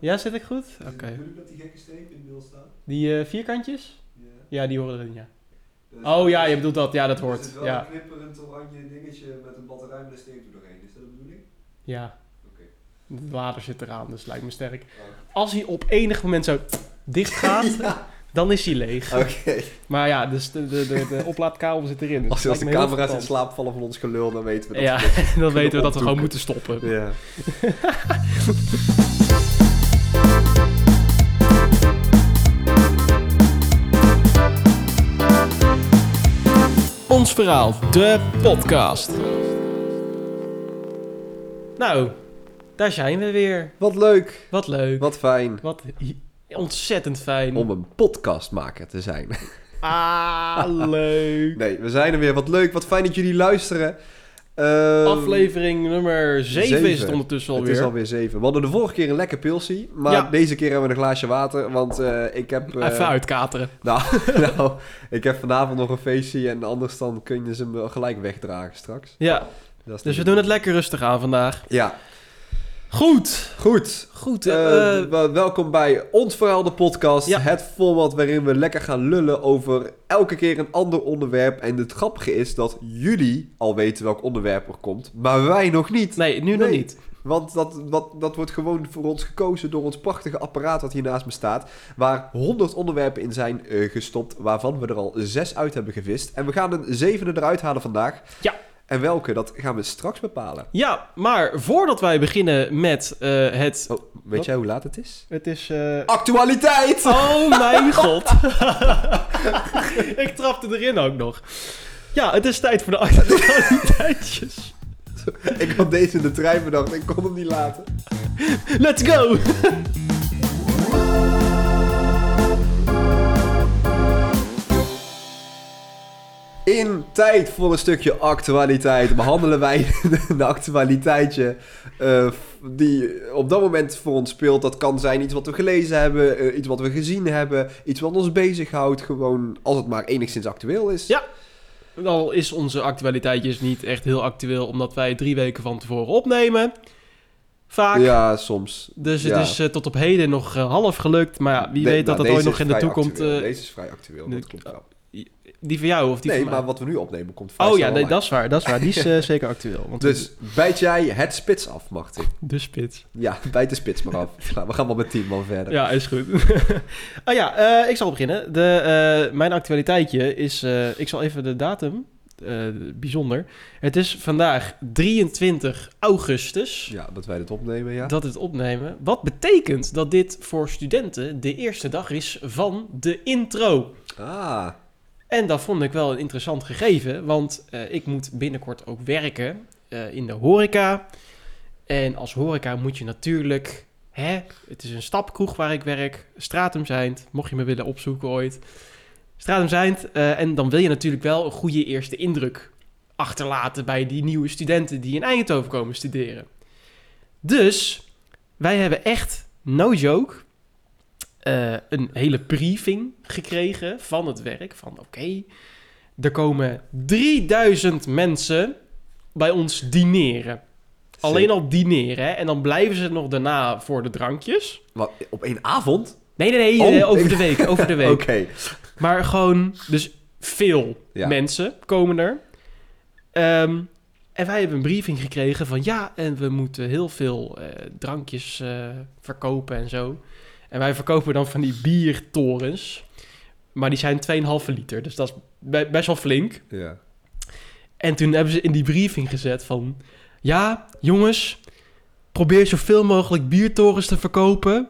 Ja, zit ik goed? Is Oké. het de bedoeling dat die gekke streep in beeld staat? Die eh, vierkantjes? Ja. Ja, die horen erin, ja. Dus- Oh ja, je bedoelt dat. Ja, dat hoort. zit wel Ja. een knipperend oranje dingetje met een batterij met een streep er doorheen. Is dat de bedoeling? Ja. Oké. De lader zit eraan, dus lijkt me sterk. Oh. Als hij op enig moment zo dicht gaat, Ja. dan is hij leeg. Oké. Maar ja, dus de, de, de, de oplaadkabel zit erin. Dus Als, het als de camera's in slaap vallen van ons gelul, dan weten we dat Ja, we dan weten we dat we gewoon moeten stoppen. Ja. Ons verhaal, de podcast. Nou, daar zijn we weer. Wat leuk. Wat leuk. Wat fijn. Wat ontzettend fijn. Om een podcastmaker te zijn. Ah, leuk. Nee, we zijn er weer. Wat leuk. Wat fijn dat jullie luisteren. Ehm, Aflevering nummer 7 is het ondertussen Het alweer. is alweer zeven. We hadden de vorige keer een lekker pilsie. Maar Ja. deze keer hebben we een glaasje water. Want eh, ik heb... eh, Even uitkateren. Nou, nou, ik heb vanavond nog een feestje. En anders dan kun je ze me gelijk wegdragen straks. Ja, dus we doen het lekker rustig aan vandaag. Ja, Goed. goed. Goed. Eh, eh, wel- welkom bij Ons Verhaal, de podcast. Ja. Het format waarin we lekker gaan lullen over elke keer een ander onderwerp. En het grappige is dat jullie al weten welk onderwerp er komt, maar wij nog niet. nee, nu nog niet. Want dat, dat, dat wordt gewoon voor ons gekozen door ons prachtige apparaat dat hier naast me staat. Waar 100 onderwerpen in zijn eh, gestopt, waarvan we er al zes uit hebben gevist. En we gaan een zevende eruit halen vandaag. Ja. En welke, dat gaan we straks bepalen. Ja, maar voordat wij beginnen met eh, het... Oh, weet Wat? jij hoe laat het is? Het is... eh, Actualiteit! Oh mijn god. Ik trapte erin ook nog. Ja, het is tijd voor de actualiteitjes. Ik had deze in de trein bedacht, ik kon hem niet laten. Let's go! In tijd voor een stukje actualiteit behandelen wij de actualiteitje eh, die op dat moment voor ons speelt. Dat kan zijn iets wat we gelezen hebben, eh, iets wat we gezien hebben, iets wat ons bezighoudt. Gewoon als het maar enigszins actueel is. Ja. Al is onze actualiteitjes niet echt heel actueel, omdat wij drie weken van tevoren opnemen. Vaak. Ja, soms. Dus het Ja. is eh, tot op heden nog half gelukt. Maar ja, wie Nee, weet dat nou, dat ooit deze nog in de toekomst... actueel. Deze is vrij actueel, dat klopt wel. Die van jou of die Nee, van mij? maar wat we nu opnemen komt vrij Oh ja, nee, dat is waar. Dat is waar. Die is eh, zeker actueel. Want Dus bijt jij het spits af, Martin? De spits. Ja, bijt de spits maar af. Nou, we gaan wel met tien man verder. Ja, is goed. oh ja, eh, ik zal beginnen. De, eh, mijn actualiteitje is... ik zal even de datum... bijzonder. Het is vandaag 23 augustus Ja, dat wij dit opnemen, ja. dat het opnemen. Wat betekent dat dit voor studenten de eerste dag is van de intro. Ah, En dat vond ik wel een interessant gegeven, want eh, ik moet binnenkort ook werken eh, in de horeca. En als horeca moet je natuurlijk, hè, het is een stapkroeg waar ik werk, Stratum Zijnd, mocht je me willen opzoeken ooit. Stratum Zijnd, eh, en dan wil je natuurlijk wel een goede eerste indruk achterlaten bij die nieuwe studenten die in Eindhoven komen studeren. Dus wij hebben echt, no joke, eh, een hele briefing gekregen van het werk. Van oké, er komen 3000 mensen bij ons dineren. Alleen al dineren, hè? En dan blijven ze nog daarna voor de drankjes. wat, op één avond? Nee, nee, nee, Oh, eh, over de week, over de week. Oké. Maar gewoon, dus veel Ja. mensen komen er. Ehm, en wij hebben een briefing gekregen van ja, en we moeten heel veel eh, drankjes verkopen en zo. En wij verkopen dan van die biertorens. Maar die zijn 2,5 liter, dus dat is be- best wel flink. Ja. En toen hebben ze in die briefing gezet van... Ja, jongens, probeer zoveel mogelijk biertorens te verkopen.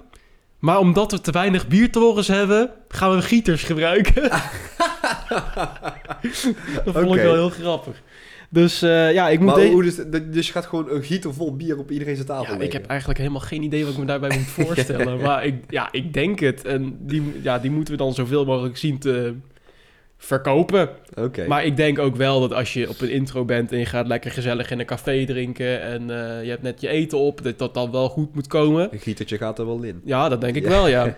Maar omdat we te weinig biertorens hebben, gaan we gieters gebruiken. dat vond ik wel heel grappig. Dus eh, ja, ik moet... Maar de- hoe dus, dus je gaat gewoon een gieter vol bier op iedereen zijn tafel ja, ik leggen? heb eigenlijk helemaal geen idee wat ik me daarbij moet voorstellen. maar ik, ja, ik denk het. En die, ja, die moeten we dan zoveel mogelijk zien te verkopen. Oké. Maar ik denk ook wel dat als je op een intro bent en je gaat lekker gezellig in een café drinken en eh, je hebt net je eten op, dat dat dan wel goed moet komen. Een gietertje gaat er wel in. Ja, dat denk ik wel, ja.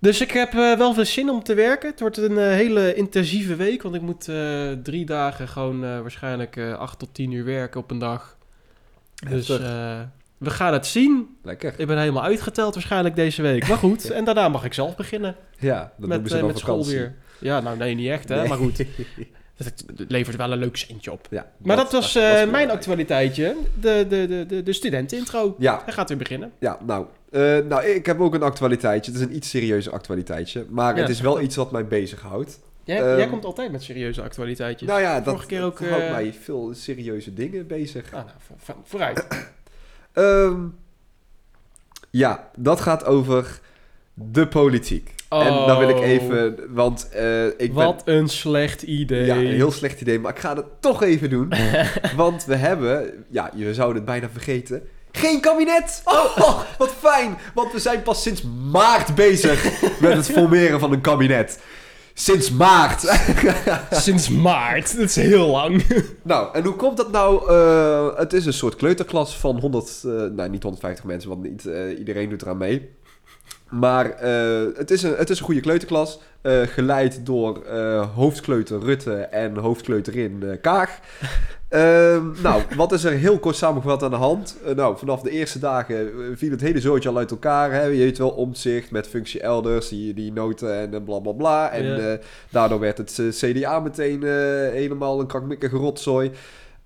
Dus ik heb eh, wel veel zin om te werken. Het wordt een eh, hele intensieve week, want ik moet eh, drie dagen gewoon waarschijnlijk acht tot tien uur werken op een dag. Dus Heftig. We gaan het zien. Lekker. Ik ben helemaal uitgeteld waarschijnlijk deze week. Maar goed, en daarna mag ik zelf beginnen Ja, dat met, ze dan met school weer. Ja, nou nee, niet echt hè, Nee. maar goed. Het levert wel een leuk centje op. Ja, Maar dat, was mijn actualiteitje. De, de, de, de, de studentenintro. Ja, Hij gaat weer beginnen. ja nou, eh, nou, ik heb ook een actualiteitje. Het is een iets serieuzer actualiteitje. Maar Ja, het is wel iets wat mij bezighoudt. Jij, Ehm, jij komt altijd met serieuze actualiteitjes. Nou ja, dat, Vorige keer ook, dat houdt eh, mij veel serieuze dingen bezig. Ah, nou, vo- vo- vooruit. Ehm, ja, dat gaat over de politiek. En dan wil ik Oh, even, want eh, ik Wat een slecht idee. Ja, een heel slecht idee, maar ik ga het toch even doen. want we hebben, ja, je zou het bijna vergeten... Geen kabinet! Oh, wat fijn! Want we zijn pas sinds maart bezig met het formeren van een kabinet. Sinds maart! Sinds maart. Dat is heel lang. Nou, en hoe komt dat nou? Eh, het is een soort kleuterklas van 100, eh nou niet 150 mensen, want niet eh, iedereen doet eraan mee. Maar het, is een, het is een goede kleuterklas, geleid door hoofdkleuter Rutte en hoofdkleuterin Kaag. Ehm, nou, wat is er heel kort samengevat aan de hand? Eh, nou, vanaf de eerste dagen eh, viel het hele zootje al uit elkaar. Hè? Je weet wel, omzicht met functie elders, die, die noten en eh, bla bla bla. En Ja. daardoor werd het CDA meteen helemaal een krankmikkige rotzooi.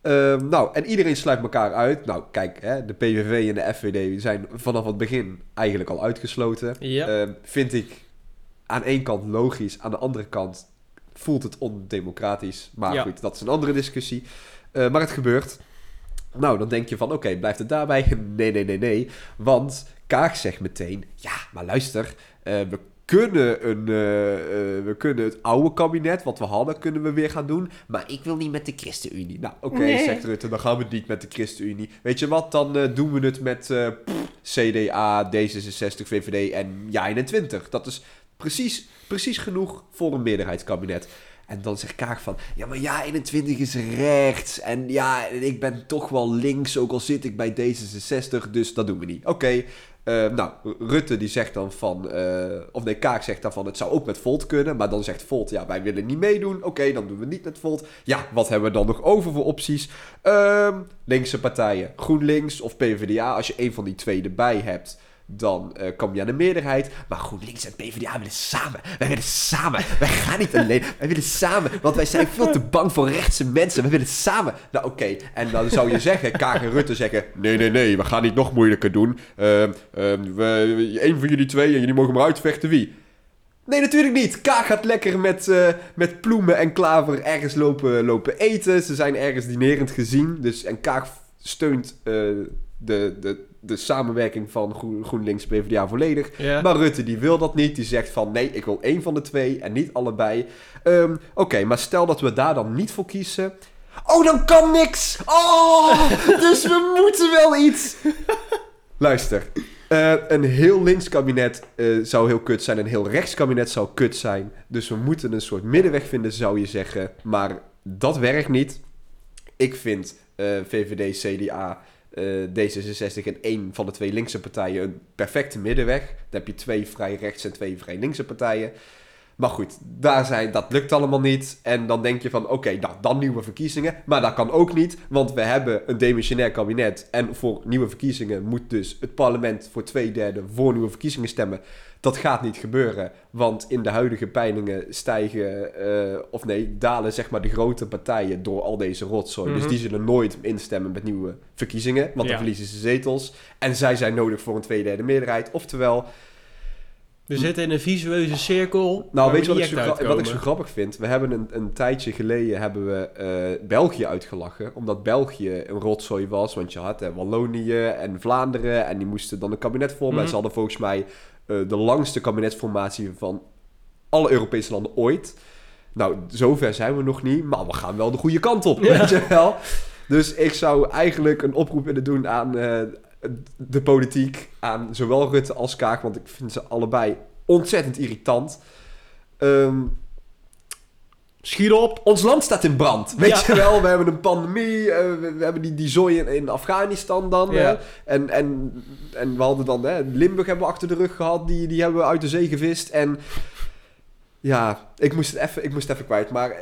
Ehm, nou, en iedereen sluit elkaar uit. Nou, kijk, hè, de PVV en de FVD zijn vanaf het begin eigenlijk al uitgesloten. Ja. Ehm, vind ik aan één kant logisch, aan de andere kant voelt het ondemocratisch. Maar Ja. goed, dat is een andere discussie. Eh, maar het gebeurt. Nou, dan denk je van, oké, blijft het daarbij? Nee, nee, nee, nee. Want Kaag zegt meteen, ja, maar luister, eh, we kunnen, een, eh, we kunnen het oude kabinet, wat we hadden, kunnen we weer gaan doen. Maar ik wil niet met de ChristenUnie. Nou, oké, Nee. zegt Rutte, dan gaan we het niet met de ChristenUnie. Weet je wat, dan doen we het met pff, CDA, D66, VVD en JA21. Dat is precies, precies genoeg voor een meerderheidskabinet. En dan zegt Kaag van, ja, maar ja, 21 is rechts. En ja, ik ben toch wel links, ook al zit ik bij D66, dus dat doen we niet. Oké, eh, nou, Rutte die zegt dan van, eh, of nee, Kaag zegt dan van, het zou ook met Volt kunnen. Maar dan zegt Volt, ja, wij willen niet meedoen. Oké, dan doen we niet met Volt. Ja, wat hebben we dan nog over voor opties? Ehm, linkse partijen, GroenLinks of PvdA. Als je een van die twee erbij hebt, dan eh, kom je aan de meerderheid. Maar GroenLinks en PvdA willen samen. Wij willen samen. Wij gaan niet alleen. Wij willen samen. Want wij zijn veel te bang voor rechtse mensen. Wij willen samen. Nou, oké. En dan zou je zeggen, Kaag en Rutte zeggen... Nee, nee, nee. We gaan niet nog moeilijker doen. Ehm ehm, we, een van jullie twee en jullie mogen maar uitvechten wie. Nee, natuurlijk niet. Kaag gaat lekker met, eh, met ploemen en klaver ergens lopen, lopen eten. Ze zijn ergens dinerend gezien. Dus, en Kaag steunt eh, de, de, de samenwerking van Groen, GroenLinks PvdA volledig. Maar Rutte die wil dat niet. Die zegt van nee, ik wil één van de twee en niet allebei. Ehm, Oké, maar stel dat we daar dan niet voor kiezen. Oh, dan kan niks! Oh, dus we moeten wel iets! Luister, eh, een heel links kabinet eh, zou heel kut zijn. Een heel rechts kabinet zou kut zijn. Dus we moeten een soort middenweg vinden, zou je zeggen. Maar dat werkt niet. Ik vind eh, VVD, CDA, eh, D66 en één van de twee linkse partijen een perfecte middenweg. Dan heb je twee vrij rechts en twee vrij linkse partijen. Maar goed, daar zijn, dat lukt allemaal niet. En dan denk je van, oké, nou, dan nieuwe verkiezingen. Maar dat kan ook niet, want we hebben een demissionair kabinet. En voor nieuwe verkiezingen moet dus het parlement voor twee derde voor nieuwe verkiezingen stemmen. Dat gaat niet gebeuren, want in de huidige peilingen stijgen, eh, of nee, dalen zeg maar de grote partijen door al deze rotzooi. Mhm. Dus die zullen nooit instemmen met nieuwe verkiezingen, want dan verliezen ze zetels. En zij zijn nodig voor een tweederde meerderheid. Oftewel, We zitten in een visueuze cirkel. nou, weet we je wat ik, zo wat ik zo grappig vind? We hebben een, een tijdje geleden hebben we eh, België uitgelachen. Omdat België een rotzooi was. Want je had eh, Wallonië en Vlaanderen. En die moesten dan een kabinet vormen. Mhm. En ze hadden volgens mij eh, de langste kabinetsformatie van alle Europese landen ooit. Nou, zover zijn we nog niet. Maar we gaan wel de goede kant op, Ja. weet je wel. Dus ik zou eigenlijk een oproep willen doen aan eh, de politiek. Aan zowel Rutte als Kaag. Want ik vind ze allebei ontzettend irritant. Ehm, Schiet op. ons land staat in brand. Weet Ja. je wel, we hebben een pandemie. eh, we, hebben die, die zooi in, in Afghanistan dan. Ja. hè. En, en, en we hadden dan hè, Limburg hebben we achter de rug gehad. Die, die hebben we uit de zee gevist. En ja, ik moest het even, ik moest even kwijt. Maar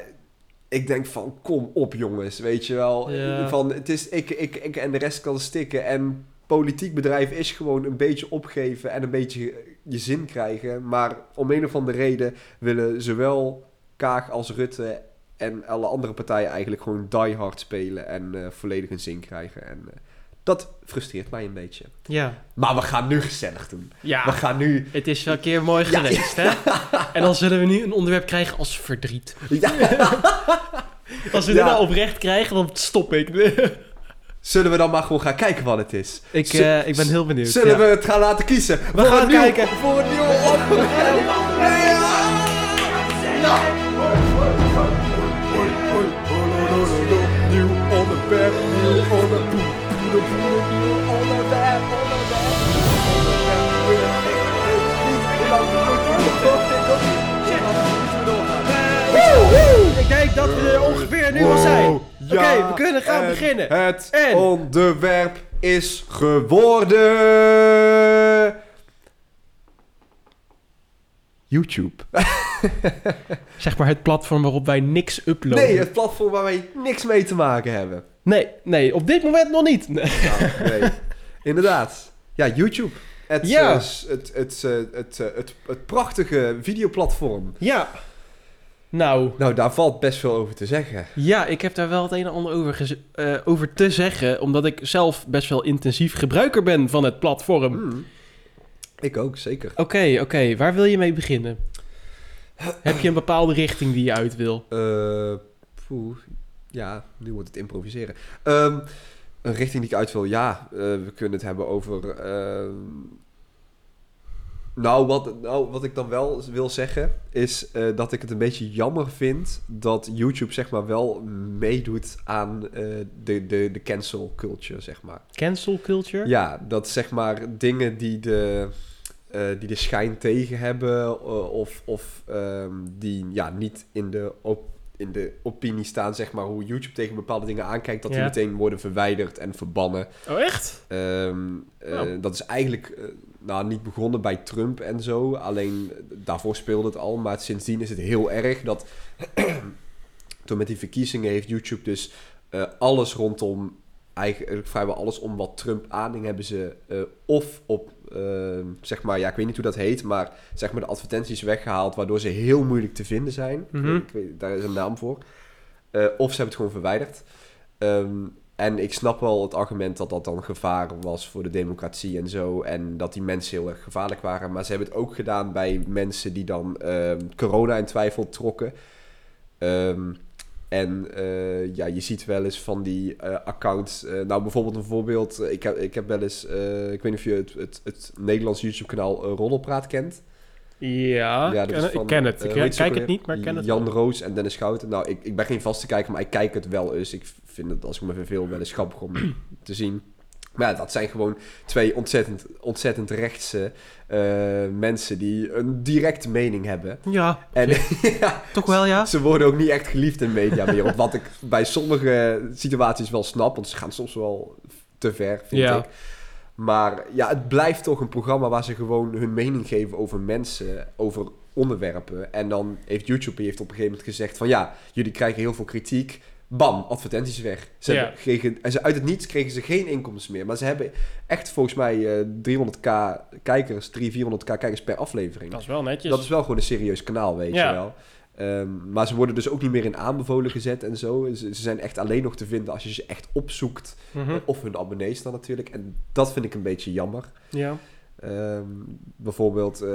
ik denk van, kom op jongens, weet je wel. Ja. Van, het is ik, ik, ik en de rest kan stikken. En politiek bedrijf is gewoon een beetje opgeven en een beetje je zin krijgen. Maar om een of andere reden willen zowel Kaag als Rutte en alle andere partijen eigenlijk gewoon die hard spelen en eh, volledig een zin krijgen. En eh, dat frustreert mij een beetje. Ja. Maar we gaan nu gezellig doen. Ja. We gaan nu... Het is wel een keer mooi Ja. geweest, hè? En dan zullen we nu een onderwerp krijgen als verdriet. Ja. Als we Ja. dit nou oprecht krijgen, dan stop ik. Zullen we dan maar gewoon gaan kijken wat het is? ik, Z- eh, ik ben heel benieuwd. Zullen ja. we het gaan laten kiezen? We gaan een nieuw- kijken. Voor een nieuwe onderwerp. Denk dat we er ongeveer nu al zijn. Oké, we kunnen gaan en beginnen. Het En? onderwerp is geworden... YouTube. Zeg maar het platform waarop wij niks uploaden. Nee, het platform waar wij niks mee te maken hebben. nee, nee, op dit moment nog niet. Nee. Nou, nee. Inderdaad. Ja, YouTube. Het, Ja. het, het, eh, het, eh, het, het prachtige videoplatform. Ja. Nou, Nou, daar valt best veel over te zeggen. ja, ik heb daar wel het een en ander over, gez- eh, over te zeggen. Omdat ik zelf best wel intensief gebruiker ben van het platform. Hmm. Ik ook, zeker. Oké, oké. Waar wil je mee beginnen? Heb je een bepaalde richting die je uit wil? Eh, poeh. Ja, nu wordt het improviseren. Ehm, een richting die ik uit wil, ja. eh, we kunnen het hebben over... ehm, nou, wat, nou, wat ik dan wel wil zeggen, is eh, dat ik het een beetje jammer vind dat YouTube zeg maar wel meedoet aan eh, de, de, de cancel culture, zeg maar. Cancel culture? Ja, dat zeg maar dingen die de, eh, die de schijn tegen hebben of, of ehm, die ja, niet in de, op, in de opinie staan, zeg maar, hoe YouTube tegen bepaalde dingen aankijkt, dat die meteen worden verwijderd en verbannen. Oh, echt? Ehm, eh, Oh. Dat is eigenlijk nou, niet begonnen bij Trump en zo. Alleen daarvoor speelde het al. Maar sindsdien is het heel erg dat. toen met die verkiezingen heeft YouTube dus eh, alles rondom. Eigenlijk vrijwel alles om wat Trump aanding hebben ze eh, of op, eh, zeg maar, ja, ik weet niet hoe dat heet, maar zeg maar de advertenties weggehaald, waardoor ze heel moeilijk te vinden zijn. Mhm. ik weet, daar is een naam voor. Of ze hebben het gewoon verwijderd. Ehm, en ik snap wel het argument dat dat dan gevaar was voor de democratie en zo. En dat die mensen heel erg gevaarlijk waren. Maar ze hebben het ook gedaan bij mensen die dan ehm, corona in twijfel trokken. Ehm, en eh, ja, je ziet wel eens van die eh, accounts. eh, nou, bijvoorbeeld een voorbeeld. Ik heb, ik heb wel eens. ik weet niet of je het, het, het Nederlands YouTube-kanaal Roddelpraat kent. Ja, Ja, ken- van, ik ken het. ik kijk het niet, maar ik ken het Jan wel. Roos en Dennis Schouten. Nou, ik, ik ben geen vaste kijker, maar ik kijk het wel eens. Ik vind het, als ik me verveel, wel eens grappig om te zien. Maar ja, dat zijn gewoon twee ontzettend, ontzettend rechtse eh, mensen die een directe mening hebben. Ja, En ja, toch wel ja? ze worden ook niet echt geliefd in de mediawereld. Wat ik bij sommige situaties wel snap, want ze gaan soms wel te ver, vind Ja. ik. Maar ja, het blijft toch een programma waar ze gewoon hun mening geven over mensen, over onderwerpen. En dan heeft YouTube heeft op een gegeven moment gezegd van ja, jullie krijgen heel veel kritiek. Bam, advertenties weg. Ze Ja. kregen, en ze, uit het niets kregen ze geen inkomsten meer. Maar ze hebben echt volgens mij eh, 300k kijkers, 300, 400k kijkers per aflevering. Dat is wel netjes. Dat is wel gewoon een serieus kanaal, weet Ja. je wel. Ehm, maar ze worden dus ook niet meer in aanbevolen gezet en zo. Ze, ze zijn echt alleen nog te vinden als je ze echt opzoekt. Mhm. Eh, Of hun abonnees dan natuurlijk. En dat vind ik een beetje jammer. Ja, Ehm, bijvoorbeeld eh,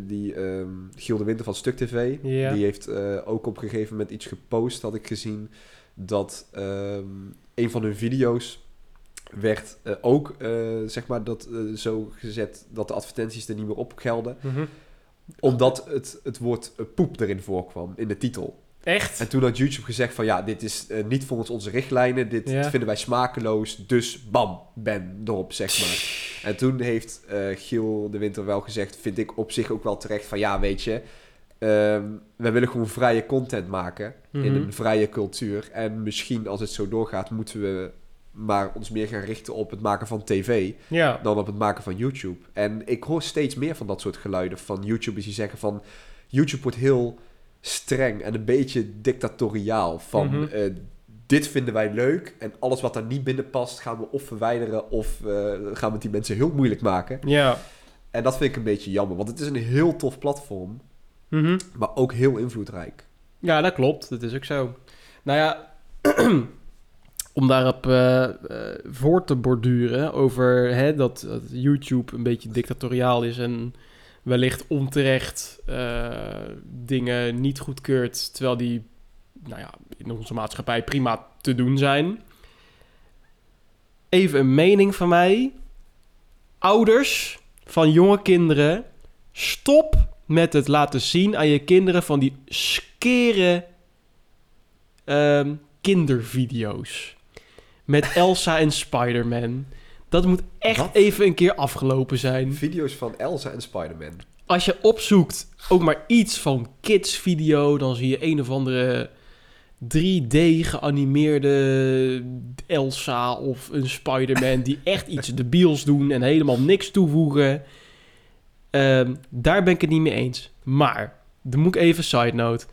die ehm Giel de Winter van Stuk TV. Ja. Die heeft eh, ook op een gegeven moment iets gepost, had ik gezien. Dat ehm, een van hun video's werd eh, ook, eh, zeg maar, dat, eh, zo gezet dat de advertenties er niet meer op gelden Mhm. omdat het, het woord poep erin voorkwam in de titel. Echt? En toen had YouTube gezegd van ja, dit is niet volgens onze richtlijnen. Dit Ja. vinden wij smakeloos. Dus bam, ben erop, zeg maar. En toen heeft Giel de Winter wel gezegd, vind ik op zich ook wel terecht van ja, weet je... ehm, we willen gewoon vrije content maken in Mhm. een vrije cultuur. En misschien als het zo doorgaat, moeten we maar ons meer gaan richten op het maken van tv Ja. dan op het maken van YouTube. En ik hoor steeds meer van dat soort geluiden van YouTubers die zeggen van... YouTube wordt heel streng en een beetje dictatoriaal van... Mhm. eh, dit vinden wij leuk. En alles wat daar niet binnen past, gaan we of verwijderen of eh, gaan we het die mensen heel moeilijk maken. Ja. En dat vind ik een beetje jammer, want het is een heel tof platform, Mhm. maar ook heel invloedrijk. Ja, dat klopt. Dat is ook zo. Nou ja, om daarop eh, voor te borduren over hè, dat, dat YouTube een beetje dictatoriaal is en wellicht onterecht eh, dingen niet goedkeurt, terwijl die nou ja, in onze maatschappij prima te doen zijn. Even een mening van mij. Ouders van jonge kinderen, stop met het laten zien aan je kinderen van die skere ehm, kindervideo's. Met Elsa en Spider-Man. Dat moet echt Wat? even een keer afgelopen zijn. Video's van Elsa en Spider-Man. Als je opzoekt ook maar iets van kids video, dan zie je een of andere 3D geanimeerde Elsa of een Spider-Man die echt iets debiels doen en helemaal niks toevoegen. Ehm, daar ben ik het niet mee eens. Maar, dan moet ik even side note.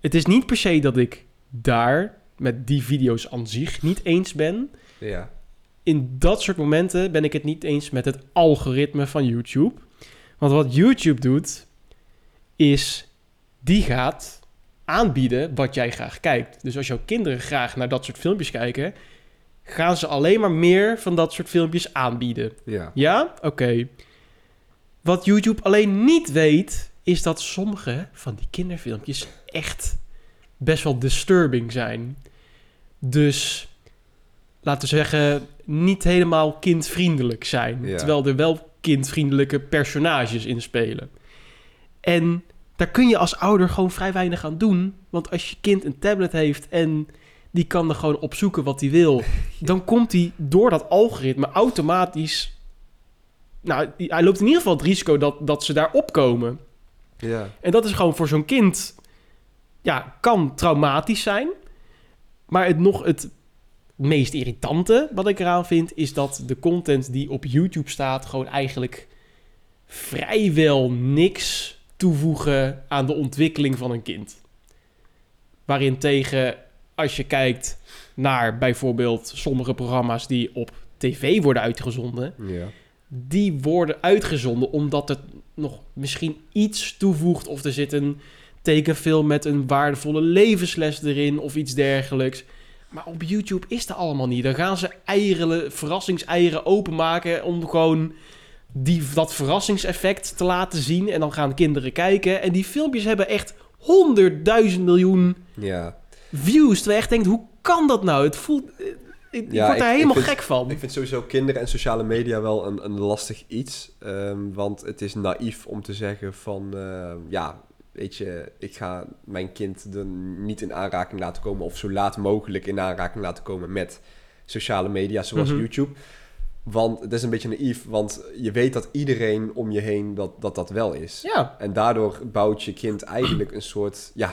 Het is niet per se dat ik daar met die video's aan zich niet eens ben Ja. in dat soort momenten ben ik het niet eens met het algoritme van YouTube. Want wat YouTube doet, is die gaat aanbieden wat jij graag kijkt. Dus als jouw kinderen graag naar dat soort filmpjes kijken, gaan ze alleen maar meer van dat soort filmpjes aanbieden. Ja. Ja? Oké. Wat YouTube alleen niet weet, is dat sommige van die kinderfilmpjes echt best wel disturbing zijn. Dus, laten we zeggen, niet helemaal kindvriendelijk zijn. Ja. Terwijl er wel kindvriendelijke personages in spelen. En daar kun je als ouder gewoon vrij weinig aan doen. Want als je kind een tablet heeft en die kan er gewoon opzoeken wat hij wil... dan komt hij door dat algoritme automatisch... Nou, hij loopt in ieder geval het risico dat, dat ze daar opkomen. Ja. En dat is gewoon voor zo'n kind... Ja, kan traumatisch zijn. Maar het nog het meest irritante wat ik eraan vind... is dat de content die op YouTube staat... gewoon eigenlijk vrijwel niks toevoegen aan de ontwikkeling van een kind. Waarin tegen, als je kijkt naar bijvoorbeeld sommige programma's die op tv worden uitgezonden, Ja. Die worden uitgezonden omdat het nog misschien iets toevoegt of er zit een tekenfilm met een waardevolle levensles erin of iets dergelijks. Maar op YouTube is dat allemaal niet. Dan gaan ze eieren, verrassingseieren openmaken om gewoon die, dat verrassingseffect te laten zien. En dan gaan kinderen kijken. En die filmpjes hebben echt honderdduizend miljoen Ja. views. Terwijl je echt denkt, hoe kan dat nou? Het voelt... Ik, ik Ja, word ik- daar ik helemaal vind- gek van. Ik vind sowieso kinderen en sociale media wel een, een lastig iets. Ehm, want het is naïef om te zeggen van... eh, ja, weet je, ik ga mijn kind er niet in aanraking laten komen... of zo laat mogelijk in aanraking laten komen met sociale media zoals Mhm. YouTube. Want het is een beetje naïef, want je weet dat iedereen om je heen dat dat, dat wel is. Ja, En daardoor bouwt je kind eigenlijk een soort... Ja,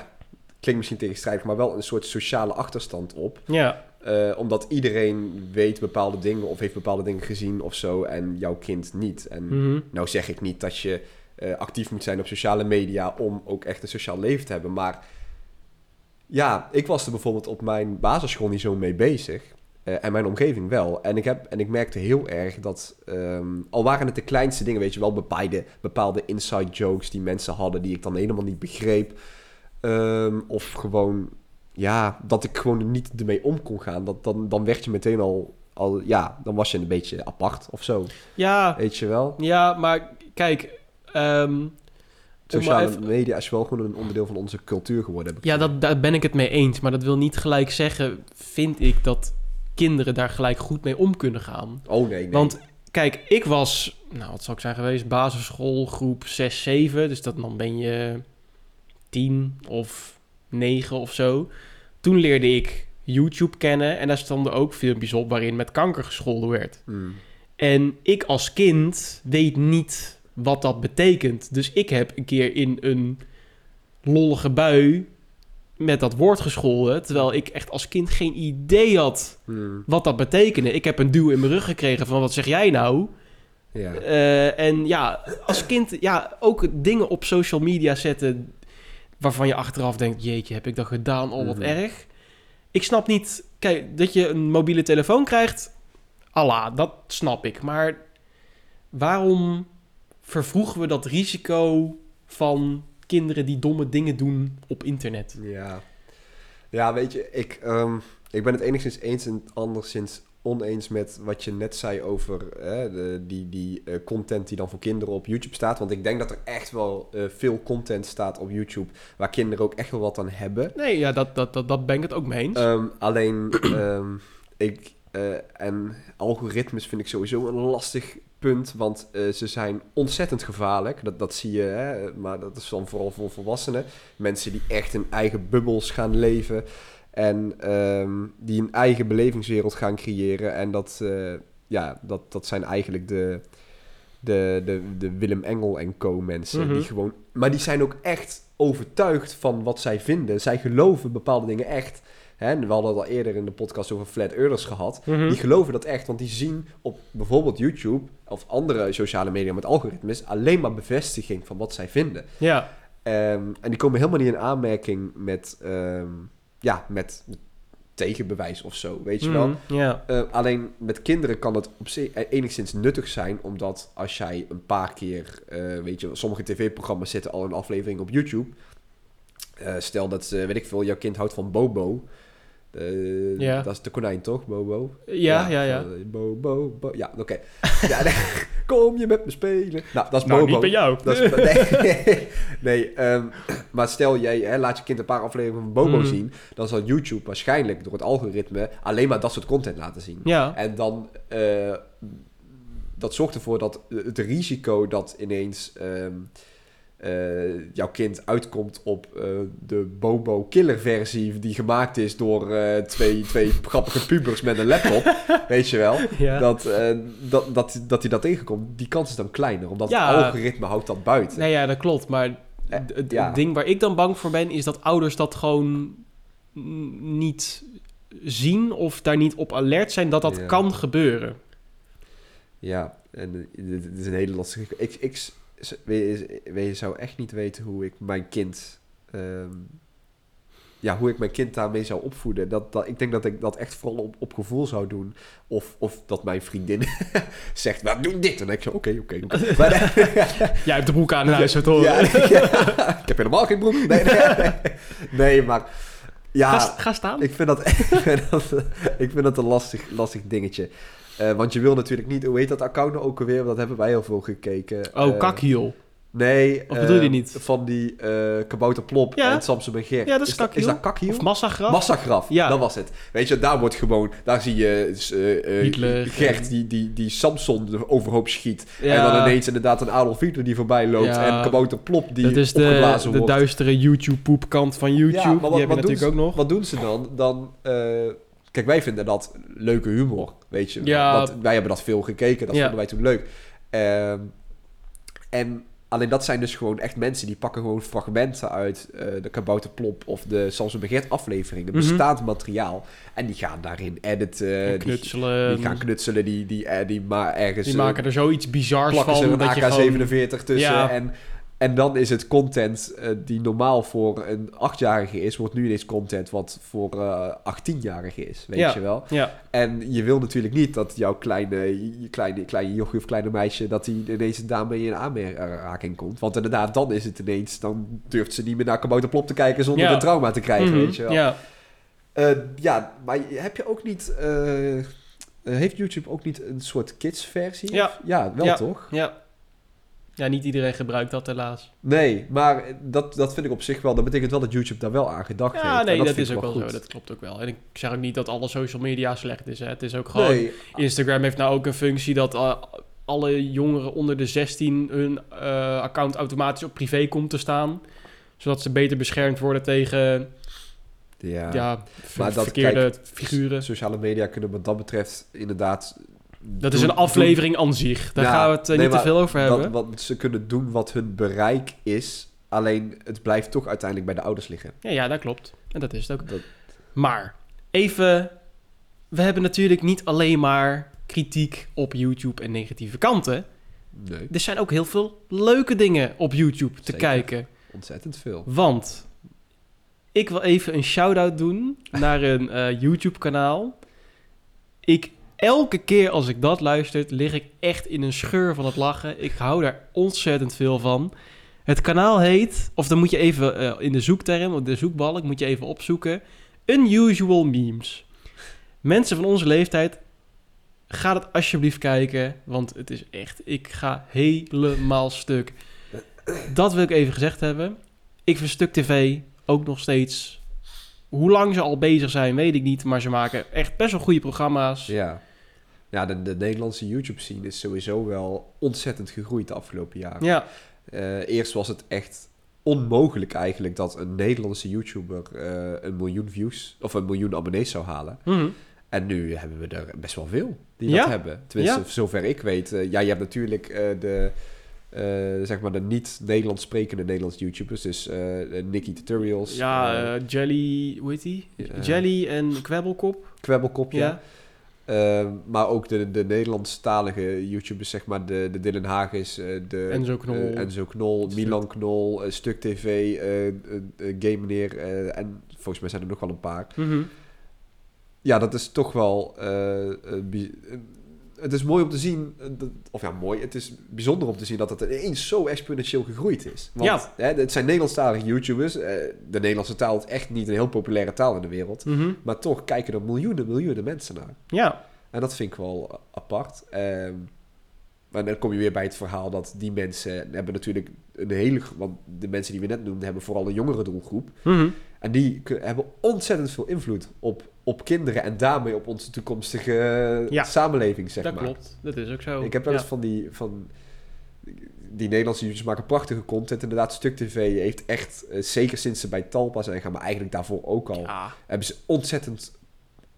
klinkt misschien tegenstrijdig, maar wel een soort sociale achterstand op. ja. Eh, omdat iedereen weet bepaalde dingen of heeft bepaalde dingen gezien of zo en jouw kind niet. En Mhm. nou zeg ik niet dat je eh, actief moet zijn op sociale media om ook echt een sociaal leven te hebben. Maar ja, ik was er bijvoorbeeld op mijn basisschool niet zo mee bezig. Eh, en mijn omgeving wel. En ik, heb, en ik merkte heel erg dat, ehm, al waren het de kleinste dingen, weet je wel, bepaalde, bepaalde inside jokes die mensen hadden die ik dan helemaal niet begreep. Ehm, of gewoon, ja, dat ik gewoon niet ermee om kon gaan. Dat, dan, dan werd je meteen al, al, ja, dan was je een beetje apart of zo. Ja, Weet je wel? ja, maar kijk... maar Sociale even- media is wel gewoon een onderdeel van onze cultuur geworden. Heb ik Ja, dat, daar ben ik het mee eens. Maar dat wil niet gelijk zeggen, vind ik, dat kinderen daar gelijk goed mee om kunnen gaan. Oh nee, nee. Want kijk, ik was, nou wat zou ik zijn geweest, basisschool groep 6, 7. Dus dat, dan ben je 10 of 9 of zo. Toen leerde ik YouTube kennen en daar stonden ook filmpjes op waarin met kanker gescholden werd. Hmm. En ik als kind weet niet wat dat betekent. Dus ik heb een keer in een lollige bui met dat woord gescholden. Terwijl ik echt als kind geen idee had Hmm. wat dat betekende. Ik heb een duw in mijn rug gekregen van wat zeg jij nou? Ja. Eh, en ja, als kind ja, ook dingen op social media zetten waarvan je achteraf denkt... jeetje, heb ik dat gedaan? Oh, wat Mhm. erg. ik snap niet... Kijk, dat je een mobiele telefoon krijgt... Allah, dat snap ik. Maar waarom vervroegen we dat risico van kinderen die domme dingen doen op internet? Ja. Ja, weet je, ik, ehm, ik ben het enigszins eens en anderszins oneens met wat je net zei over hè, de, die, die eh, content die dan voor kinderen op YouTube staat. Want ik denk dat er echt wel eh, veel content staat op YouTube waar kinderen ook echt wel wat aan hebben. Nee, ja, dat, dat, dat, dat ben ik het ook mee eens. Ehm, alleen, ehm, ik, eh, en algoritmes vind ik sowieso een lastig punt, want ze zijn ontzettend gevaarlijk. Dat, dat zie je, hè? maar dat is dan vooral voor volwassenen. Mensen die echt in eigen bubbels gaan leven en ehm, die een eigen belevingswereld gaan creëren. En dat, eh, ja, dat, dat zijn eigenlijk de, de, de, de Willem Engel en co mensen. Mhm. Die gewoon, maar die zijn ook echt overtuigd van wat zij vinden. Zij geloven bepaalde dingen echt. Hè, we hadden het al eerder in de podcast over Flat Earthers gehad. Mhm. Die geloven dat echt, want die zien op bijvoorbeeld YouTube of andere sociale media met algoritmes alleen maar bevestiging van wat zij vinden. Ja, Ehm, en die komen helemaal niet in aanmerking met, ehm, ja, met, met tegenbewijs of zo, weet je wel. Ja, Eh, alleen met kinderen kan het op zich eh, enigszins nuttig zijn, omdat als jij een paar keer, eh, weet je, sommige tv-programma's zitten al een aflevering op YouTube. Stel dat, weet ik veel, jouw kind houdt van Bobo. Eh, Ja. Dat is de konijn toch, Bobo? ja, ja. ja. eh, Bo, bo, bo. Ja, oké. ja, nee, kom je met me spelen? Nou, dat is Nou, Bobo. niet bij jou. Dat is, nee, nee ehm, maar stel jij hè, laat je kind een paar afleveringen van Bobo Mhm. zien, dan zal YouTube waarschijnlijk door het algoritme alleen maar dat soort content laten zien. Ja, En dan, eh, dat zorgt ervoor dat het risico dat ineens ehm, eh, jouw kind uitkomt op eh, de Bobo killer versie die gemaakt is door eh, twee, twee grappige pubers met een laptop, weet je wel. ja. Dat, dat, dat, dat hij dat tegenkomt, die kans is dan kleiner, omdat Ja. het algoritme houdt dat buiten. Nee, ja, dat klopt. Maar het, ja. ding waar ik dan bang voor ben, is dat ouders dat gewoon niet zien of daar niet op alert zijn dat dat kan gebeuren. Ja, en dit is een hele lastige... Ik, ik, je, je zou echt niet weten hoe ik mijn kind... ehm, ja, hoe ik mijn kind daarmee zou opvoeden. Dat, dat, ik denk dat ik dat echt vooral op, op gevoel zou doen. Of, of dat mijn vriendin zegt, nou, doe dit. En dan denk ik zo, oké, oké, Jij hebt de broek aan in huis, het horen. ja, ja, ik heb helemaal geen broek. Nee, nee, nee. Nee, maar... Ja, Ga, ga staan. ik vind dat, ik vind dat, ik vind dat een lastig, lastig dingetje. Eh, want je wil natuurlijk niet... Hoe heet dat account nou ook alweer? Dat hebben wij heel veel gekeken. oh, kakhiel. Nee. Of bedoel je eh, niet? Van die eh Kabouter Plop Ja. en Samsung en Gert. Ja, dat is Is kakhiel. dat kakhiel? Of massagraf. Massagraf, Ja. dat was het. Weet je, daar wordt gewoon... Daar zie je Hitler. Gert die, die, die Samson er overhoop schiet. Ja. En dan ineens inderdaad een Adolf Hitler die voorbij loopt. Ja. En Kabouter Plop die dat is de, de duistere YouTube-poepkant van YouTube. Ja, maar wat- Die hebben wat natuurlijk ook nog. Wat doen ze dan? Dan, kijk, wij vinden dat leuke humor, weet je. Ja. Want wij hebben dat veel gekeken, dat Ja. vonden wij toen leuk. Ehm, en alleen dat zijn dus gewoon echt mensen die pakken gewoon fragmenten uit eh, de Kabouterplop of de Samson Begert afleveringen, Mhm. bestaand materiaal. En die gaan daarin editen, En die, knutselen. die gaan knutselen, die, die, eh, die maar ergens... Die eh, maken er zoiets bizars plakken ze van. er Dat een je gewoon... AK-47 tussen. Ja. En, en dan is het content eh, die normaal voor een achtjarige is, wordt nu ineens content wat voor eh 18-jarige is. Weet Ja. je wel? Ja, En je wil natuurlijk niet dat jouw kleine, je kleine, kleine jochie of kleine meisje, dat die ineens daarmee in aanraking komt. Want inderdaad, dan is het ineens, dan durft ze niet meer naar Kabouterplop te kijken zonder Ja. een trauma te krijgen, Mhm, weet je wel. Ja. Eh, ja, maar heb je ook niet... eh, eh, heeft YouTube ook niet een soort kids-versie? Ja. Of- Ja, wel Ja. toch? ja. Ja, niet iedereen gebruikt dat helaas. Nee, maar dat, dat vind ik op zich wel. Dat betekent wel dat YouTube daar wel aan gedacht heeft. Ja, nee, dat, is ook wel zo. Dat klopt ook wel. En ik zeg ook niet dat alle social media slecht is. Hè. Het is ook gewoon... Nee, Instagram heeft nou ook een functie dat eh, alle jongeren onder de 16 hun eh, account automatisch op privé komt te staan. Zodat ze beter beschermd worden tegen ja. maar dat- verkeerde kijk, figuren. Sociale media kunnen wat dat betreft inderdaad... Dat is een aflevering aan zich. Daar Ja, gaan we het eh, nee, niet te veel over hebben. Wat, ze kunnen doen wat hun bereik is. Alleen het blijft toch uiteindelijk bij de ouders liggen. Ja, ja, dat klopt. En dat is het ook. Dat- Maar even... We hebben natuurlijk niet alleen maar kritiek op YouTube en negatieve kanten. Nee, Er zijn ook heel veel leuke dingen op YouTube te Zeker. kijken. ontzettend veel. Want Ik wil even een shout-out doen naar een eh, YouTube-kanaal. Ik, elke keer als ik dat luister, lig ik echt in een scheur van het lachen. Ik hou daar ontzettend veel van. Het kanaal heet, of dan moet je even eh, in de zoekterm, of de zoekbalk, moet je even opzoeken. Unusual Memes. Mensen van onze leeftijd, ga het alsjeblieft kijken, want het is echt, ik ga helemaal stuk. Dat wil ik even gezegd hebben. Ik vind Stuk TV ook nog steeds... Hoe lang ze al bezig zijn, weet ik niet. Maar ze maken echt best wel goede programma's. Ja. Ja, de, de Nederlandse YouTube-scene is sowieso wel ontzettend gegroeid de afgelopen jaren. Ja, Eh, eerst was het echt onmogelijk eigenlijk dat een Nederlandse YouTuber eh, een miljoen views of een miljoen abonnees zou halen. Mhm. En nu hebben we er best wel veel die Ja. dat hebben. Tenminste, Ja. zover ik weet. Eh, ja, je hebt natuurlijk de, zeg maar de niet-Nederlands sprekende Nederlandse YouTubers. Dus eh Nicky Tutorials. ja eh, eh, Jelly, hoe heet die? Jelly en Kwebbelkop. Kwebbelkopje. Ja. Eh, maar ook de, de Nederlandstalige YouTubers, zeg maar, de, de Dylan Hagens, eh, de Enzo Knol. eh, Enzo Knol. Milan Knol, eh, Stuk TV, eh, eh, eh, Game Meneer eh, en volgens mij zijn er nog wel een paar. Mhm. Ja, dat is toch wel. Het is mooi om te zien, eh, of ja, mooi. Het is bijzonder om te zien dat het ineens zo exponentieel gegroeid is. Want Ja. hè, het zijn Nederlandstalige YouTubers. eh, de Nederlandse taal is echt niet een heel populaire taal in de wereld. Mhm. Maar toch kijken er miljoenen, miljoenen mensen naar. Ja, En dat vind ik wel apart. Ehm, maar dan kom je weer bij het verhaal dat die mensen hebben natuurlijk een hele... Want de mensen die we net noemden hebben vooral een jongere doelgroep. Mhm. En die hebben ontzettend veel invloed op, op kinderen en daarmee op onze toekomstige Ja. samenleving, zeg dat maar. klopt. Dat is ook zo. Ik heb wel eens Ja. van die... Van, die Nederlandse YouTubers maken prachtige content. Inderdaad, Stuk TV heeft echt, eh, zeker sinds ze bij Talpa zijn gaan, maar eigenlijk daarvoor ook al, Ja, hebben ze ontzettend,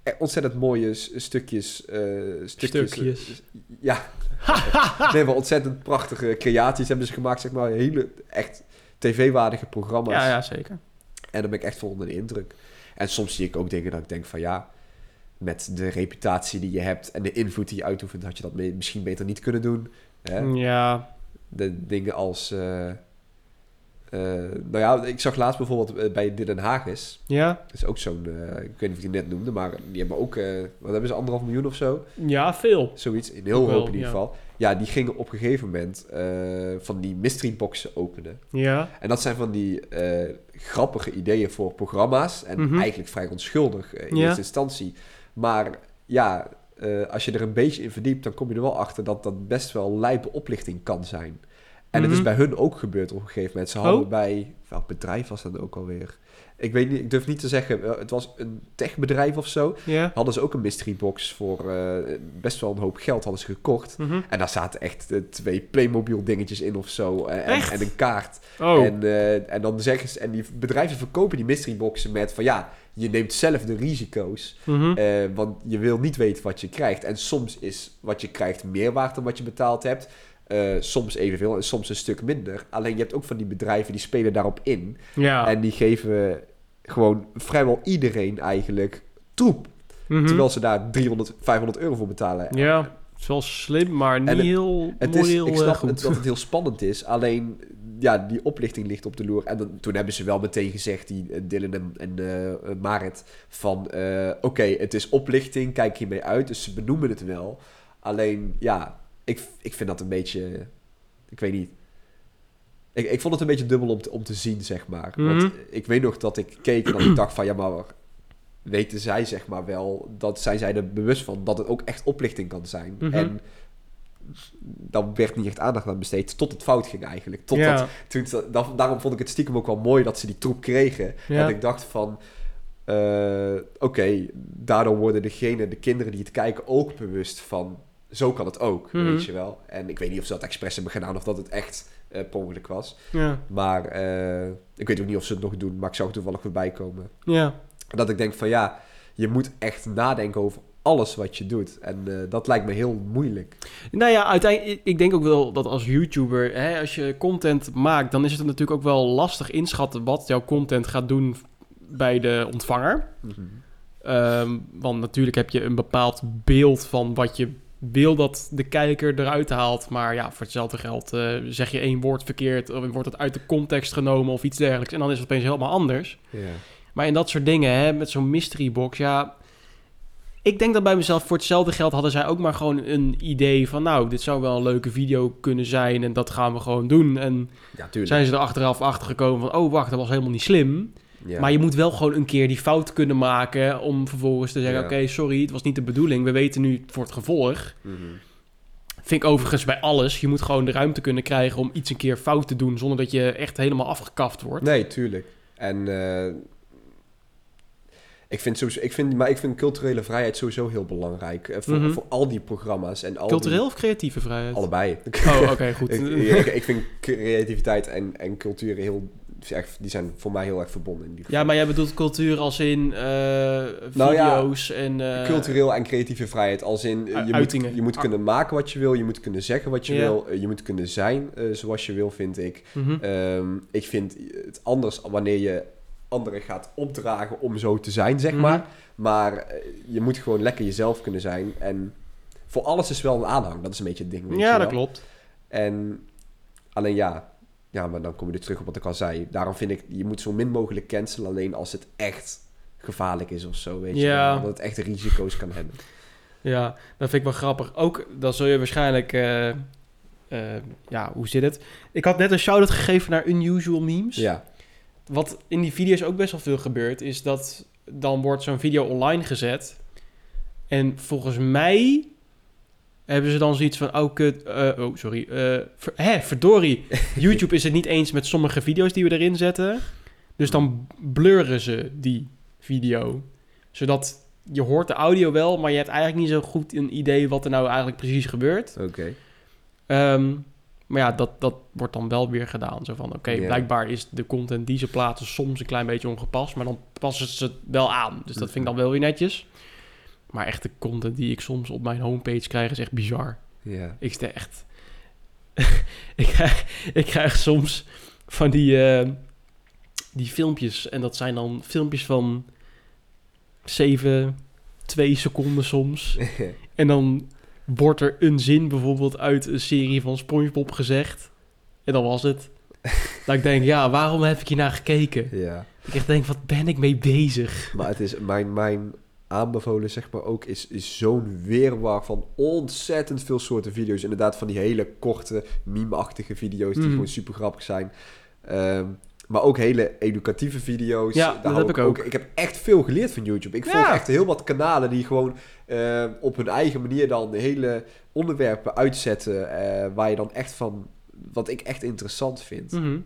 eh, ontzettend mooie stukjes, eh, stukjes. Stukjes. ja. nee, maar ontzettend prachtige creaties hebben ze gemaakt, zeg maar. Hele, echt tv-waardige programma's. ja, ja, zeker. En dan ben ik echt vol onder de indruk. En soms zie ik ook dingen dat ik denk van ja, met de reputatie die je hebt en de invloed die je uitoefent, had je dat misschien beter niet kunnen doen. Hè? Ja, De dingen als. eh, eh, nou ja, ik zag laatst bijvoorbeeld eh, bij Dylan Hagens. ja, Dat is ook zo'n. eh, ik weet niet of ik die net noemde, maar die hebben ook. eh, wat hebben ze? Anderhalf miljoen of zo? ja, veel. Zoiets. In heel hoop in ieder ja. geval. Ja, die gingen op een gegeven moment van die mystery boxen openen. Ja, En dat zijn van die grappige ideeën voor programma's. En Mhm. eigenlijk vrij onschuldig in Ja. eerste instantie. Maar ja, als je er een beetje in verdiept, dan kom je er wel achter dat dat best wel lijpe oplichting kan zijn. En het is Mhm. bij hun ook gebeurd op een gegeven moment. Ze Oh. hadden bij, welk bedrijf was dat ook alweer? Ik weet niet, ik durf niet te zeggen, eh, het was een techbedrijf of zo. Hadden ze ook een mystery box voor eh, best wel een hoop geld hadden ze gekocht. Mhm. En daar zaten echt eh, twee Playmobil dingetjes in of zo. en, en een kaart. Oh, En, en dan zeggen ze, en die bedrijven verkopen die mystery boxen met van ja, je neemt zelf de risico's. Mhm. want je wil niet weten wat je krijgt. En soms is wat je krijgt meer waard dan wat je betaald hebt. Eh, soms evenveel en soms een stuk minder. Alleen je hebt ook van die bedrijven die spelen daarop in. ja. En die geven gewoon vrijwel iedereen eigenlijk troep. Mhm. Terwijl ze daar 300, 500 euro voor betalen. Ja, het is wel slim, maar niet het- heel Het is, ik eh, snap goed. het, dat het heel spannend is. Alleen, ja, die oplichting ligt op de loer. En dan, toen hebben ze wel meteen gezegd, die eh, Dylan en, en eh, eh, Marit, van... eh, Oké, het is oplichting, kijk hiermee uit. Dus ze benoemen het wel. Alleen, ja, ik, ik vind dat een beetje... Ik weet niet. Ik, ik vond het een beetje dubbel om te, om te zien, zeg maar. Want Mhm. ik weet nog dat ik keek en dat ik dacht van... Ja, maar weten zij zeg maar wel... Dat zijn zij er bewust van dat het ook echt oplichting kan zijn. Mhm. En dan werd niet echt aandacht aan besteed tot het fout ging eigenlijk. Totdat, ja. toen, da- daarom vond ik het stiekem ook wel mooi dat ze die troep kregen. Ja. En ik dacht van... eh, Oké, daardoor worden degene, de kinderen die het kijken ook bewust van... Zo kan het ook, Mhm. weet je wel. En ik weet niet of ze dat expres hebben gedaan of dat het echt ongeluk was. ja, Maar eh, ik weet ook niet of ze het nog doen, maar ik zag toevallig voorbij komen. ja. Dat ik denk van ja, je moet echt nadenken over alles wat je doet. En eh, dat lijkt me heel moeilijk. Nou ja, uiteindelijk, ik denk ook wel dat als YouTuber, hè, als je content maakt, dan is het natuurlijk ook wel lastig inschatten wat jouw content gaat doen bij de ontvanger. Ehm, want natuurlijk heb je een bepaald beeld van wat je wil dat de kijker eruit haalt. Maar ja, voor hetzelfde geld eh, zeg je één woord verkeerd, of wordt het uit de context genomen of iets dergelijks. En dan is het opeens helemaal anders. Maar in dat soort dingen, hè, met zo'n mystery box, ja... Ik denk dat bij mezelf, voor hetzelfde geld hadden zij ook maar gewoon een idee van... Nou, dit zou wel een leuke video kunnen zijn en dat gaan we gewoon doen. En Ja, zijn ze er achteraf achter gekomen van... Oh, wacht, dat was helemaal niet slim. Ja. Maar je moet wel gewoon een keer die fout kunnen maken om vervolgens te zeggen... Ja. Oké, sorry, het was niet de bedoeling. We weten nu voor het gevolg. Mhm. Vind ik overigens bij alles. Je moet gewoon de ruimte kunnen krijgen om iets een keer fout te doen... zonder dat je echt helemaal afgekaft wordt. Nee, tuurlijk. En eh, ik vind sowieso, ik vind, maar ik vind culturele vrijheid sowieso heel belangrijk. eh, voor, Mhm. voor al die programma's en al Cultureel die- of creatieve vrijheid? allebei. Oh, oké, goed. ik, ik, ik vind creativiteit en, en cultuur heel, echt, die zijn voor mij heel erg verbonden in die Ja, maar jij bedoelt cultuur als in eh, Nou ja, video's en... eh, Cultureel en creatieve vrijheid, als in eh, je, uitingen. moet, je moet kunnen maken wat je wil, je moet kunnen zeggen wat je wil, je moet kunnen zijn zoals je wil, vind ik. mhm. Ehm, ik vind het anders wanneer je anderen gaat opdragen om zo te zijn, zeg Mhm. maar. Maar eh, je moet gewoon lekker jezelf kunnen zijn. En voor alles is wel een aanhang. Dat is een beetje het ding. Ja, dat klopt. En alleen ja, ja, maar dan kom je terug op wat ik al zei. Daarom vind ik, je moet zo min mogelijk cancelen alleen als het echt gevaarlijk is of zo, weet je Ja. wel. Dat het echt risico's kan hebben. Ja, dat vind ik wel grappig. Ook, dan zul je waarschijnlijk... eh, eh, ja, hoe zit het? Ik had net een shout-out gegeven naar Unusual Memes. Ja, Wat in die video's ook best wel veel gebeurt, is dat dan wordt zo'n video online gezet. En volgens mij hebben ze dan zoiets van, oh kut, eh, oh sorry, ver, hè, verdorie. YouTube is het niet eens met sommige video's die we erin zetten. Dus dan blurren ze die video. Zodat je hoort de audio wel, maar je hebt eigenlijk niet zo goed een idee wat er nou eigenlijk precies gebeurt. oké. Ehm, maar ja, dat, dat wordt dan wel weer gedaan. Zo van, oké, blijkbaar is de content die ze plaatsen soms een klein beetje ongepast, maar dan passen ze het wel aan. Dus dat vind ik dan wel weer netjes. Maar echt de content die ik soms op mijn homepage krijg is echt bizar. Ja. Ik sta echt... ik, krijg, ik krijg soms van die, eh, die filmpjes. En dat zijn dan filmpjes van 7, 2 seconden soms. En dan wordt er een zin bijvoorbeeld uit een serie van SpongeBob gezegd. En dan was het. dat ik denk, ja, waarom heb ik hier naar gekeken? ja. Ik echt denk, wat ben ik mee bezig? Maar het is mijn, mijn aanbevolen, zeg maar, ook is, is zo'n weerwar van ontzettend veel soorten video's. Inderdaad, van die hele korte, meme-achtige video's die Mhm. gewoon super grappig zijn. Ehm, maar ook hele educatieve video's. Ja, Daar dat heb ik ook. Ik heb echt veel geleerd van YouTube. Ik volg Ja. echt heel wat kanalen die gewoon eh, op hun eigen manier dan hele onderwerpen uitzetten. eh, waar je dan echt van, wat ik echt interessant vind. Mhm.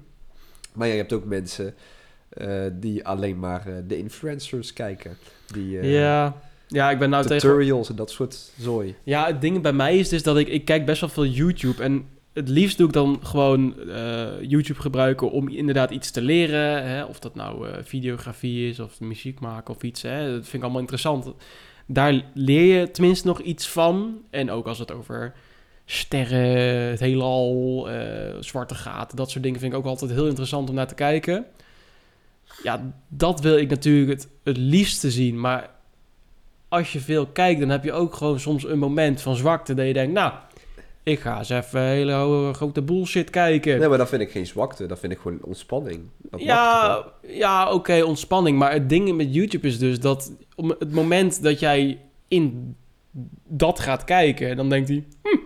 Maar ja, je hebt ook mensen eh, die alleen maar eh, de influencers kijken. Die eh, ja. ja, ik ben nou tegen... tutorials en dat soort zooi. Ja, het ding bij mij is dus dat ik... Ik kijk best wel veel YouTube en... Het liefst doe ik dan gewoon YouTube gebruiken om inderdaad iets te leren. Hè? Of dat nou videografie is of muziek maken of iets. Hè? Dat vind ik allemaal interessant. Daar leer je tenminste nog iets van. En ook als het over sterren, het heelal, zwarte gaten, dat soort dingen vind ik ook altijd heel interessant om naar te kijken. Ja, dat wil ik natuurlijk het, het liefste zien. Maar als je veel kijkt, dan heb je ook gewoon soms een moment van zwakte. Dat je denkt, nou, ik ga eens even hele grote bullshit kijken. Nee, maar dat vind ik geen zwakte. Dat vind ik gewoon ontspanning. Dat Ja, ja oké, ontspanning. Maar het ding met YouTube is dus dat op het moment dat jij in dat gaat kijken, dan denkt hij, hm,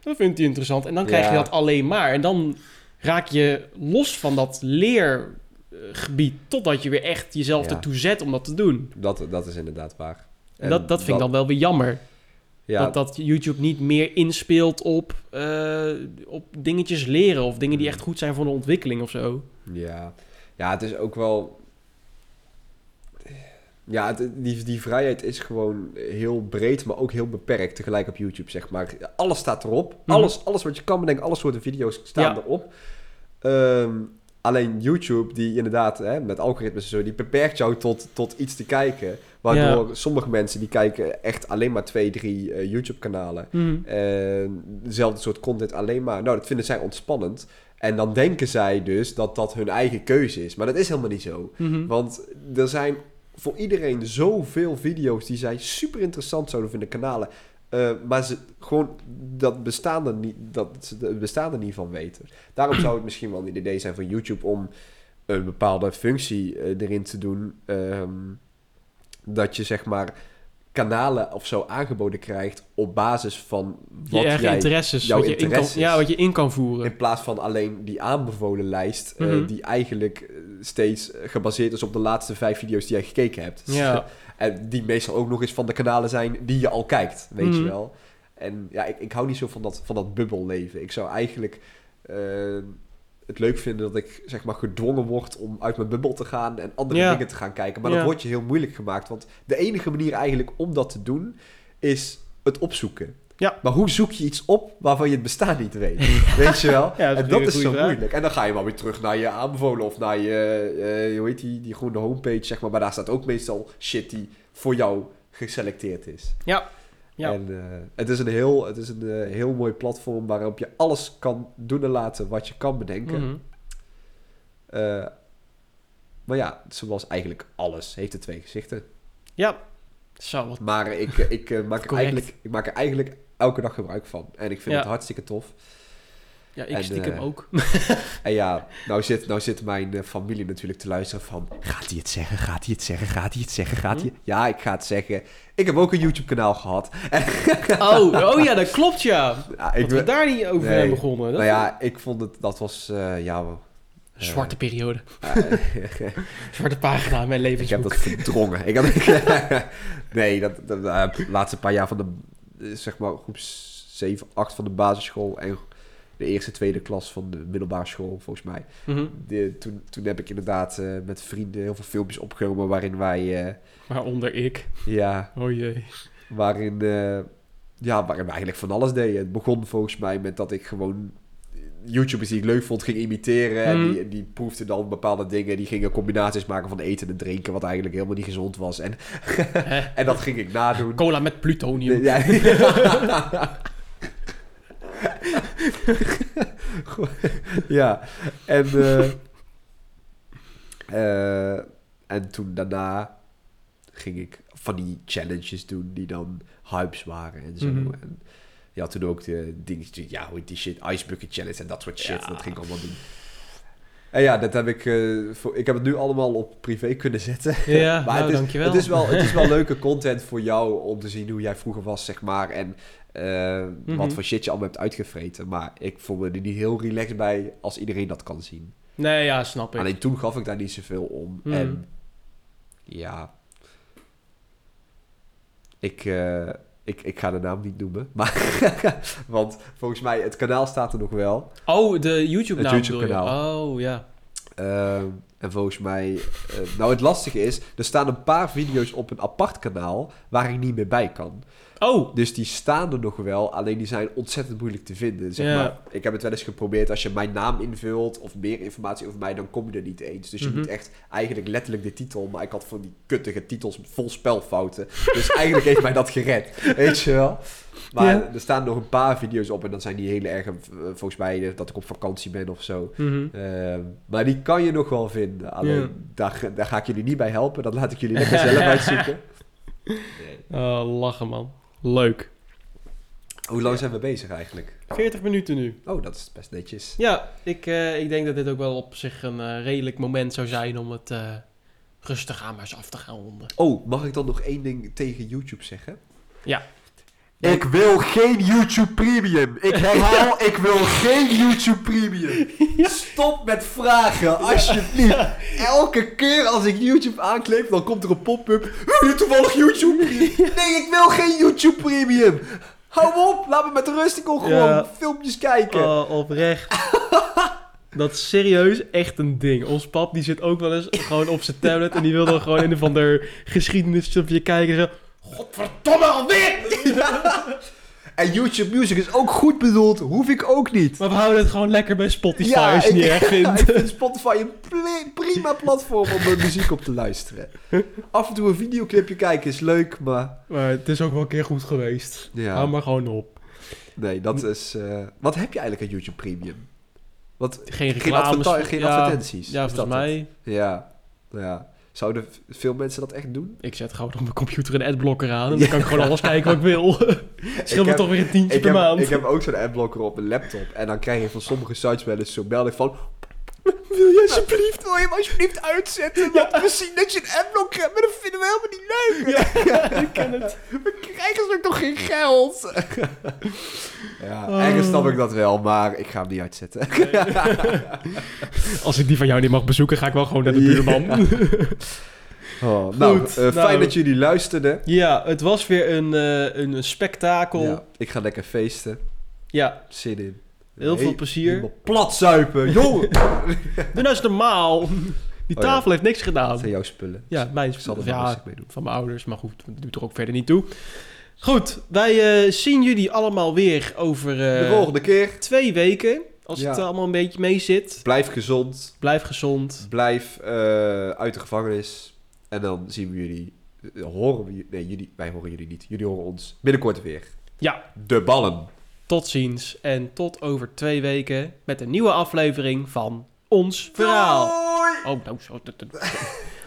dat vindt hij interessant. En dan krijg je dat alleen maar. En dan raak je los van dat leergebied, totdat je weer echt jezelf Ja. ertoe zet om dat te doen. Dat, dat is inderdaad waar. En dat, dat vind ik dan wel weer jammer. Ja, Dat, dat YouTube niet meer inspeelt op, eh, op dingetjes leren of dingen die echt goed zijn voor de ontwikkeling of zo. Ja, ja het is ook wel... Ja, het- die, die vrijheid is gewoon heel breed, maar ook heel beperkt tegelijk op YouTube, zeg maar. Alles staat erop. Mhm. Alles, alles wat je kan bedenken, alle soorten video's staan Ja. erop. Ehm, alleen YouTube, die inderdaad hè, met algoritmes en zo, die beperkt jou tot, tot iets te kijken. Waardoor sommige mensen die kijken echt alleen maar twee, drie eh, YouTube-kanalen. En dezelfde soort content alleen maar. Nou, dat vinden zij ontspannend. En dan denken zij dus dat dat hun eigen keuze is. Maar dat is helemaal niet zo. Mhm. Want er zijn voor iedereen zoveel video's die zij super interessant zouden vinden, kanalen. Eh, maar ze gewoon dat bestaan er niet, dat ze het bestaan er niet van weten. Daarom zou het misschien wel een idee zijn van YouTube om een bepaalde functie eh, erin te doen. ehm, dat je zeg maar kanalen of zo aangeboden krijgt op basis van Je wat jij... interesses, jouw wat je, in kan, interesses. ja, wat je in kan voeren. In plaats van alleen die aanbevolen lijst, eh, Mhm. die eigenlijk steeds gebaseerd is op de laatste vijf video's die jij gekeken hebt. Ja. en die meestal ook nog eens van de kanalen zijn die je al kijkt, weet je Mhm. wel. En ja, ik, ik hou niet zo van dat, van dat bubbelleven. Ik zou eigenlijk eh, het leuk vinden dat ik zeg maar gedwongen word om uit mijn bubbel te gaan en andere Ja. dingen te gaan kijken. Maar Ja. dat wordt je heel moeilijk gemaakt. Want de enige manier eigenlijk om dat te doen is het opzoeken. Ja. Maar hoe zoek je iets op waarvan je het bestaan niet weet? weet je wel? Ja, dat en dat is zo vraag. moeilijk. En dan ga je maar weer terug naar je aanbevolen of naar je, eh, hoe heet die, die groene homepage, zeg maar. Maar daar staat ook meestal shit die voor jou geselecteerd is. Ja. Ja. En eh, het is een, heel, het is een eh, heel mooi platform waarop je alles kan doen en laten wat je kan bedenken. Eh, maar ja, zoals eigenlijk alles heeft het twee gezichten. Ja. Zo, wat Maar ik, ik, maak, er eigenlijk, ik maak er eigenlijk elke dag gebruik van. En ik vind Ja. het hartstikke tof. Ja, ik En, stiekem eh, ook. En ja, nou zit, nou zit mijn eh, familie natuurlijk te luisteren van... Gaat hij het zeggen? Gaat hij het zeggen? Gaat hij het zeggen? Gaat hij... Ja, ik ga het zeggen. Ik heb ook een YouTube-kanaal gehad. Oh, oh ja, dat klopt ja. ja, ik, dat we daar niet over Nee. begonnen. Dat nou ja, ik vond het... Dat was... eh, ja, zwarte periode. Zwarte pagina in mijn ik heb levensboek. dat verdrongen. Ik had, nee, dat, dat, de laatste paar jaar van de... eh, Zeg maar groep 7, 8 van de basisschool... En de eerste, tweede klas van de middelbare school, volgens mij. Mhm. De, toen, toen heb ik inderdaad eh, met vrienden heel veel filmpjes opgenomen waarin wij, eh, Waaronder ik. ja, Oh jee. waarin, ja, waarin we eigenlijk van alles deden. Het begon volgens mij met dat ik gewoon YouTubers die ik leuk vond ging imiteren. En Mhm. die, die proefden dan bepaalde dingen. Die gingen combinaties maken van eten en drinken, wat eigenlijk helemaal niet gezond was. En, en dat ging ik nadoen. Cola met plutonium. Ja. ja, en, eh, eh, en toen daarna ging ik van die challenges doen die dan hypes waren en zo. Mhm. En je had toen ook de dingen, ja, hoe die shit, Ice Bucket Challenge en dat soort shit. Ja. Dat ging ik allemaal doen. En ja, dat heb ik, eh, voor, ik heb het nu allemaal op privé kunnen zetten. Ja, Maar nou, het, is, dankjewel. het, is wel, het is wel leuke content voor jou om te zien hoe jij vroeger was, zeg maar. En eh, Mhm. wat voor shit je allemaal hebt uitgevreten. Maar ik voel me er niet heel relaxed bij als iedereen dat kan zien. Nee, ja, snap ik. Alleen toen gaf ik daar niet zoveel om. Mhm. En ja, ik, eh, ik, ik ga de naam niet noemen. Maar, want volgens mij, het kanaal staat er nog wel. Oh, de YouTube-naam Het? YouTube-kanaal. Oh, ja. Ehm, en volgens mij... eh, nou, het lastige is, er staan een paar video's op een apart kanaal waar ik niet meer bij kan. Oh, Dus die staan er nog wel, alleen die zijn ontzettend moeilijk te vinden. Zeg Ja. maar, ik heb het wel eens geprobeerd, als je mijn naam invult of meer informatie over mij, dan kom je er niet eens. Dus je Mhm. moet echt eigenlijk letterlijk de titel, maar ik had van die kuttige titels vol spelfouten. Dus eigenlijk heeft mij dat gered, weet je wel. Maar Ja. er staan nog een paar video's op en dan zijn die hele erg, eh, volgens mij, eh, dat ik op vakantie ben of zo. mhm. Ehm, maar die kan je nog wel vinden. Alleen Ja. daar, daar ga ik jullie niet bij helpen. Dat laat ik jullie lekker zelf uitzoeken. Oh, lachen man. Leuk. Hoe lang zijn we bezig eigenlijk? 40 minuten nu. Oh, dat is best netjes. Ja, ik, eh, ik denk dat dit ook wel op zich een eh, redelijk moment zou zijn om het eh, rustig aan maar eens af te gaan ronden. Oh, mag ik dan nog één ding tegen YouTube zeggen? Ja. Ik wil geen YouTube Premium. Ik herhaal, ik wil geen YouTube Premium. Stop met vragen, alsjeblieft. Elke keer als ik YouTube aanklik, dan komt er een pop-up. Wil je toevallig YouTube Premium? Nee, ik wil geen YouTube Premium. Hou op, laat me met rust. Ik wil gewoon Ja. filmpjes kijken. Oh, oprecht. Dat is serieus echt een ding. Ons pap die zit ook wel eens gewoon op zijn tablet en die wil dan gewoon een of ander geschiedenisfilmpje kijken en zo. Godverdomme alweer! En YouTube Music is ook goed bedoeld, hoef ik ook niet. Maar we houden het gewoon lekker bij Spotify als je het ik, niet erg vindt. ik vind Spotify een prima platform om mijn muziek op te luisteren. Af en toe een videoclipje kijken is leuk, maar... Maar het is ook wel een keer goed geweest. Ja. Hou maar gewoon op. Nee, dat is... eh, wat heb je eigenlijk aan YouTube Premium? Wat, Geen geen, reclames. geen ja, advertenties? Ja, volgens dat mij. het? Ja, ja. Zouden veel mensen dat echt doen? Ik zet gewoon op mijn computer een adblocker aan. En dan kan ik gewoon alles kijken wat ik wil. Scheelt me toch weer een tientje per heb, maand. ik heb ook zo'n adblocker op mijn laptop. En dan krijg je van sommige sites wel eens zo'n melding van... Wil je alsjeblieft? Wil je hem alsjeblieft uitzetten? Want we zien dat je een adblock hebt, maar dat vinden we helemaal niet leuk. Ja, ik ken het. We krijgen ze ook nog geen geld. ja, Oh. ergens snap ik dat wel, maar ik ga hem niet uitzetten. Als ik die van jou niet mag bezoeken, ga ik wel gewoon naar de buurman. Oh, nou, Goed, eh, fijn nou. dat jullie luisterden. Ja, het was weer een, eh, een, een spektakel. Ja, ik ga lekker feesten. Ja, Zin in. Heel veel plezier. helemaal Plat zuipen, jongen. doe nou eens normaal. Die Oh ja. tafel heeft niks Dat gedaan. zijn jouw spullen. Ja, mijn er ja, mee doen. van mijn ouders, maar goed, dat doet er ook verder niet toe. Goed, wij eh, zien jullie allemaal weer over eh, De volgende keer. twee weken. Als Ja. het allemaal een beetje mee zit. Blijf gezond. Blijf gezond. Blijf eh, uit de gevangenis. En dan zien we jullie. eh, horen we. Nee, jullie, wij horen jullie niet. Jullie horen ons binnenkort weer. Ja, De ballen. Tot ziens en tot over twee weken met een nieuwe aflevering van Ons Verhaal. Doei! Oh, nou, zo, doe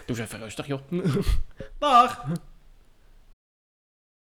eens even rustig, joh. Dag!